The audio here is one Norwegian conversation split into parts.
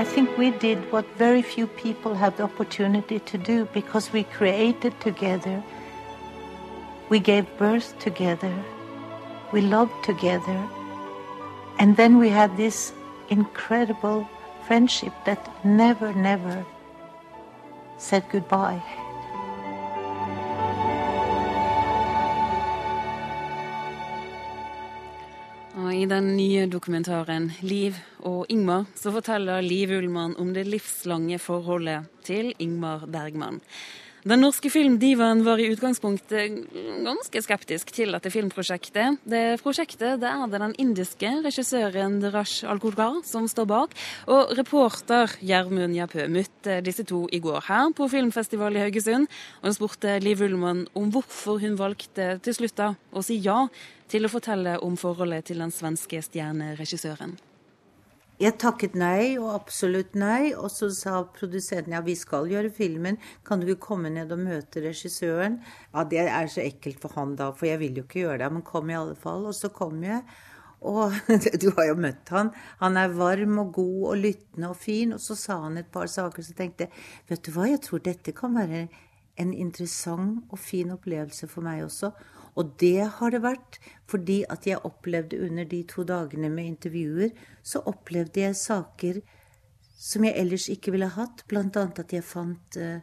I think we did what very few people have the opportunity to do because we created together. We gave birth together. We loved together. And then we had this incredible friendship that never, never said goodbye. I den nye dokumentaren 'Liv og Ingmar' så forteller Liv Ullmann om det livslange forholdet til Ingmar Bergman. Den norske filmdivaen var i utgangspunktet ganske skeptisk til dette filmprosjektet. Det prosjektet det er det den indiske regissøren Rash Alkodgar som står bak. Og reporter Gjermund Jappø møtte disse to i går her på filmfestival i Haugesund. Og hun spurte Liv Ullmann om hvorfor hun valgte til slutt å si ja til å fortelle om forholdet til den svenske stjerneregissøren. Jeg takket nei og absolutt nei, og så sa produsenten ja, vi skal gjøre filmen, kan du ikke komme ned og møte regissøren? Ja, det er så ekkelt for han da, for jeg vil jo ikke gjøre det, men kom i alle fall. Og så kom jeg. Og du har jo møtt han. Han er varm og god og lyttende og fin. Og så sa han et par saker, så tenkte jeg vet du hva, jeg tror dette kan være en interessant og fin opplevelse for meg også. Og det har det vært fordi at jeg opplevde under de to dagene med intervjuer, så opplevde jeg saker som jeg ellers ikke ville hatt. Blant annet at jeg fant uh,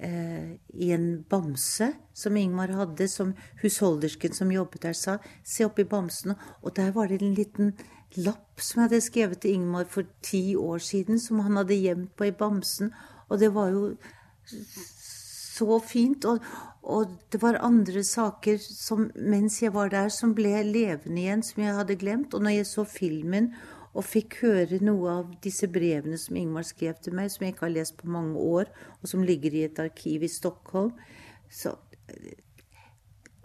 uh, i en bamse som Ingmar hadde, som husholdersken som jobbet der, sa. Se oppi bamsen. Og der var det en liten lapp som jeg hadde skrevet til Ingmar for ti år siden, som han hadde gjemt på i bamsen. Og det var jo så fint. Og, og, det var andre saker som, mens jeg var der, som ble levende igjen, som jeg hadde glemt. Og når jeg så filmen og fikk høre noe av disse brevene som Ingmar skrev til meg, som jeg ikke har lest på mange år, og som ligger i et arkiv i Stockholm, så eh,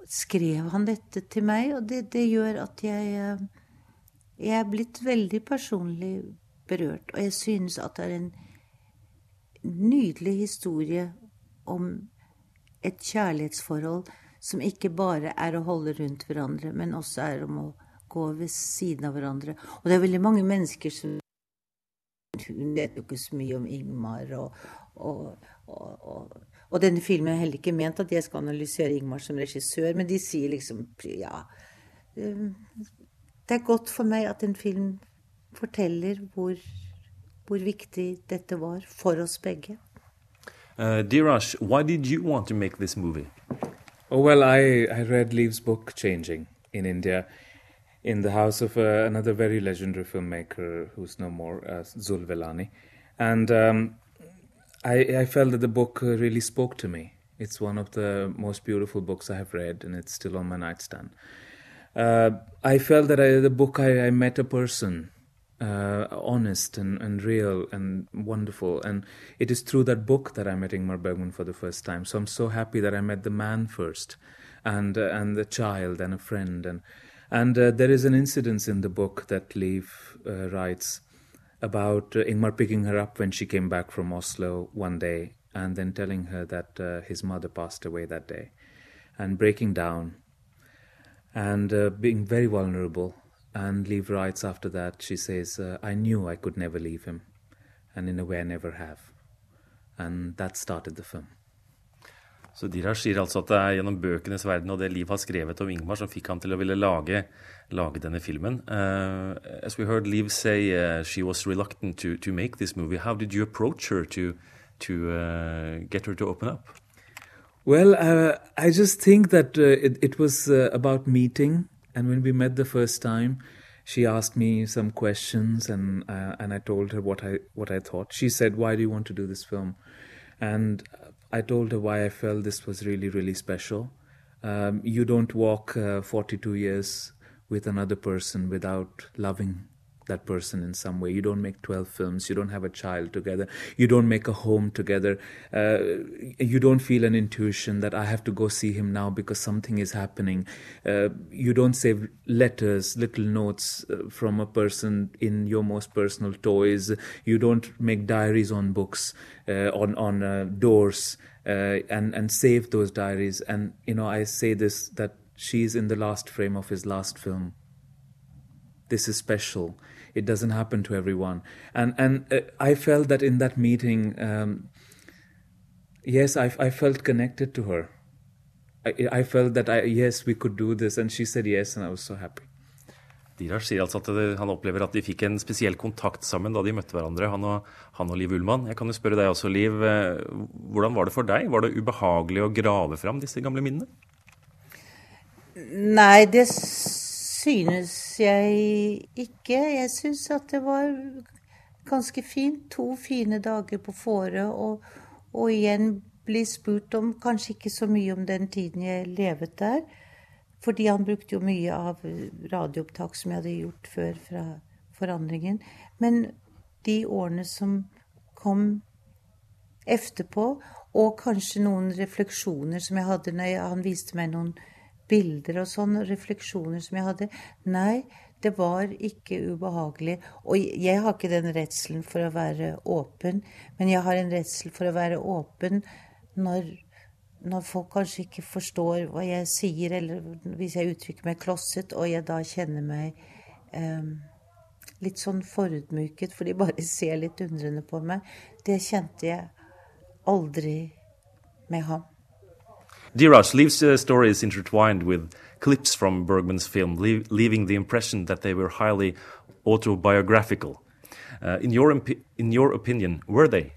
skrev han dette til meg, og det, det gjør at jeg, eh, jeg er blitt veldig personlig berørt. Og jeg synes at det er en nydelig historie om et kjærlighetsforhold som ikke bare er å holde rundt hverandre, men også er om å gå ved siden av hverandre. Og det er veldig mange mennesker som Hun vet jo ikke så mye om Ingmar, og, og, og, og denne filmen er heller ikke ment at jeg skal analysere Ingmar som regissør, men de sier liksom Ja. Det er godt for meg at en film forteller hvor, hvor viktig dette var for oss begge. Uh, Dirash, why did you want to make this movie? Oh, well, I, I read Leave's book, Changing, in India, in the house of uh, another very legendary filmmaker who's no more, uh, Zul Velani. And um, I, I felt that the book uh, really spoke to me. It's one of the most beautiful books I have read, and it's still on my nightstand. Uh, I felt that I, the book I, I met a person uh, honest and, and real and wonderful. And it is through that book that I met Ingmar Bergman for the first time. So I'm so happy that I met the man first, and uh, and the child and a friend. And and uh, there is an incident in the book that Leif uh, writes about uh, Ingmar picking her up when she came back from Oslo one day, and then telling her that uh, his mother passed away that day, and breaking down, and being very vulnerable and Liv writes after that, she says, uh, I knew I could never leave him, and in a way I never have. And that started the film. Så Dirash sier altså at det er gjennom bøkenes verden og det Liv har skrevet om Ingmar, som fikk han til å ville lage, lage denne filmen. Uh, as we heard Liv say, uh, she was reluctant to, to make this movie. How did you approach her to, to uh, get her to open up? Well, uh, I just think that uh, it, it, was uh, about meeting and when we met the first time, she asked me some questions, and uh, and I told her what I what I thought. She said, "Why do you want to do this film?" And I told her why I felt this was really really special. Um, you don't walk uh, 42 years with another person without loving that person in some way. You don't make 12 films. You don't have a child together. You don't make a home together. Uh, you don't feel an intuition that I have to go see him now because something is happening. Uh, you don't save letters, little notes uh, from a person in your most personal toys. You don't make diaries on books, uh, on, on uh, doors, uh, and, and save those diaries. And, you know, I say this that she's in the last frame of his last film. This is special It doesn't happen to everyone. And and uh, I felt that in that meeting, um, yes, I, I felt connected to her. I, I felt that I, yes, we could do this, and she said yes, and I was so happy. Diraj sier altså at han opplever at de fikk en spesiell kontakt sammen da de møtte hverandre, han og, han og Liv Ullmann. Jeg kan jo spørre deg også, Liv. Eh, hvordan var det for deg? Var det ubehagelig å grave fram disse gamle minnene? Nei, det synes jeg ikke. Jeg syns at det var ganske fint. To fine dager på Fårö, og, og igjen bli spurt om kanskje ikke så mye om den tiden jeg levet der. Fordi han brukte jo mye av radioopptak som jeg hadde gjort før fra forandringen. Men de årene som kom etterpå, og kanskje noen refleksjoner som jeg hadde når han viste meg noen bilder og sånn, refleksjoner som jeg hadde Nei, det var ikke ubehagelig. Og jeg har ikke den redselen for å være åpen, men jeg har en redsel for å være åpen når når folk kanskje ikke forstår hva jeg sier, eller hvis jeg uttrykker meg klosset, og jeg da kjenner meg eh, litt sånn forutmyket, for de bare ser litt undrende på meg, det kjente jeg aldri med ham. Diraj leaves uh, stories intertwined with clips from Bergman's film, leaving the impression that they were highly autobiographical. Uh, in, your in your opinion, were they?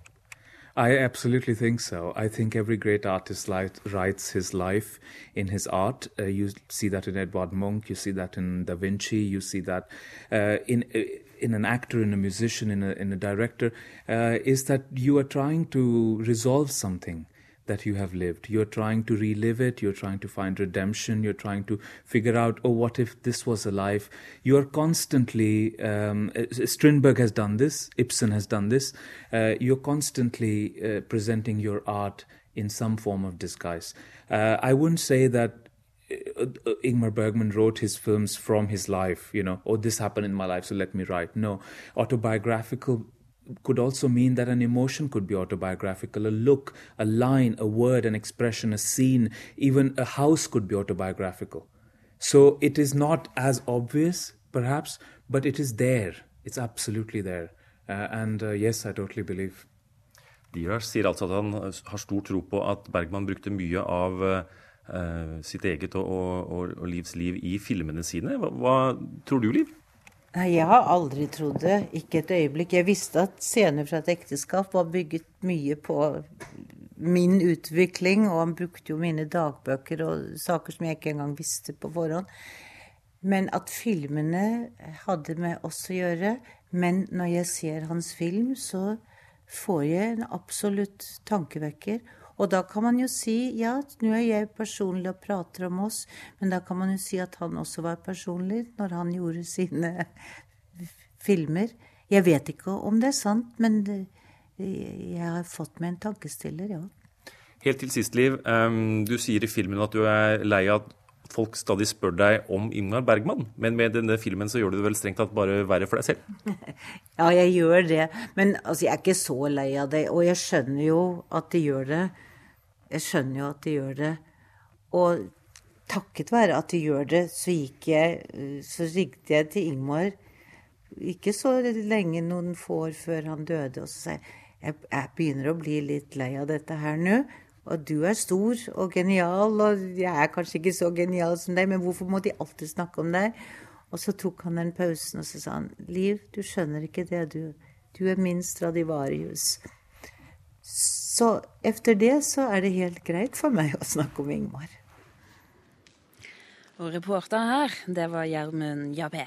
I absolutely think so. I think every great artist writes his life in his art. Uh, you see that in Edvard Munch, you see that in Da Vinci, you see that uh, in uh, in an actor, in a musician, in a in a director. Uh, is that you are trying to resolve something that you have lived. You're trying to relive it. You're trying to find redemption. You're trying to figure out, oh, what if this was a life? You are constantly, um, uh, Strindberg has done this, Ibsen has done this. Uh, you're constantly uh, presenting your art in some form of disguise. Uh, I wouldn't say that uh, uh, Ingmar Bergman wrote his films from his life, you know, oh, this happened in my life, so let me write. No, autobiographical could also mean that an emotion could be autobiographical. A look, a line, a word, an expression, a scene, even a house could be autobiographical. So it is not as obvious, perhaps, but it is there. It's absolutely there. Uh, and uh, yes, I totally believe. Diraj sier altså at han har stor tro på at Bergman brukte mye av uh, sitt eget og, og, og, Livs liv i filmene sine. Hva, hva tror du, Liv? Nei, jeg har aldri trodd det. Ikke et øyeblikk. Jeg visste at scener fra et ekteskap var bygget mye på min utvikling, og han brukte jo mine dagbøker og saker som jeg ikke engang visste på forhånd. Men at filmene hadde med oss å gjøre. Men når jeg ser hans film, så får jeg en absolutt tankevekker. Og da kan man jo si ja, nå er jeg personlig og prater om oss, men da kan man jo si at han også var personlig når han gjorde sine filmer. Jeg vet ikke om det er sant, men jeg har fått meg en tankestiller, ja. Helt til sist, Liv. Du sier i filmen at du er lei av at folk stadig spør deg om Ingmar Bergman. Men med denne filmen så gjør du det vel strengt tatt bare verre for deg selv? ja, jeg gjør det. Men altså, jeg er ikke så lei av det. Og jeg skjønner jo at de gjør det. Jeg skjønner jo at de gjør det. Og takket være at de gjør det, så gikk jeg Så ringte jeg til Ingmar ikke så lenge, noen få år før han døde, og så sa jeg jeg, jeg begynner å bli litt lei av dette her nå. Og du er stor og genial, og jeg er kanskje ikke så genial som deg, men hvorfor må de alltid snakke om deg? Og så tok han den pausen, og så sa han, Liv, du skjønner ikke det, du. Du er min Stradivarius. Så etter det så er det helt greit for meg å snakke om Ingmar. Og reporter her, det var Gjermund Jabé.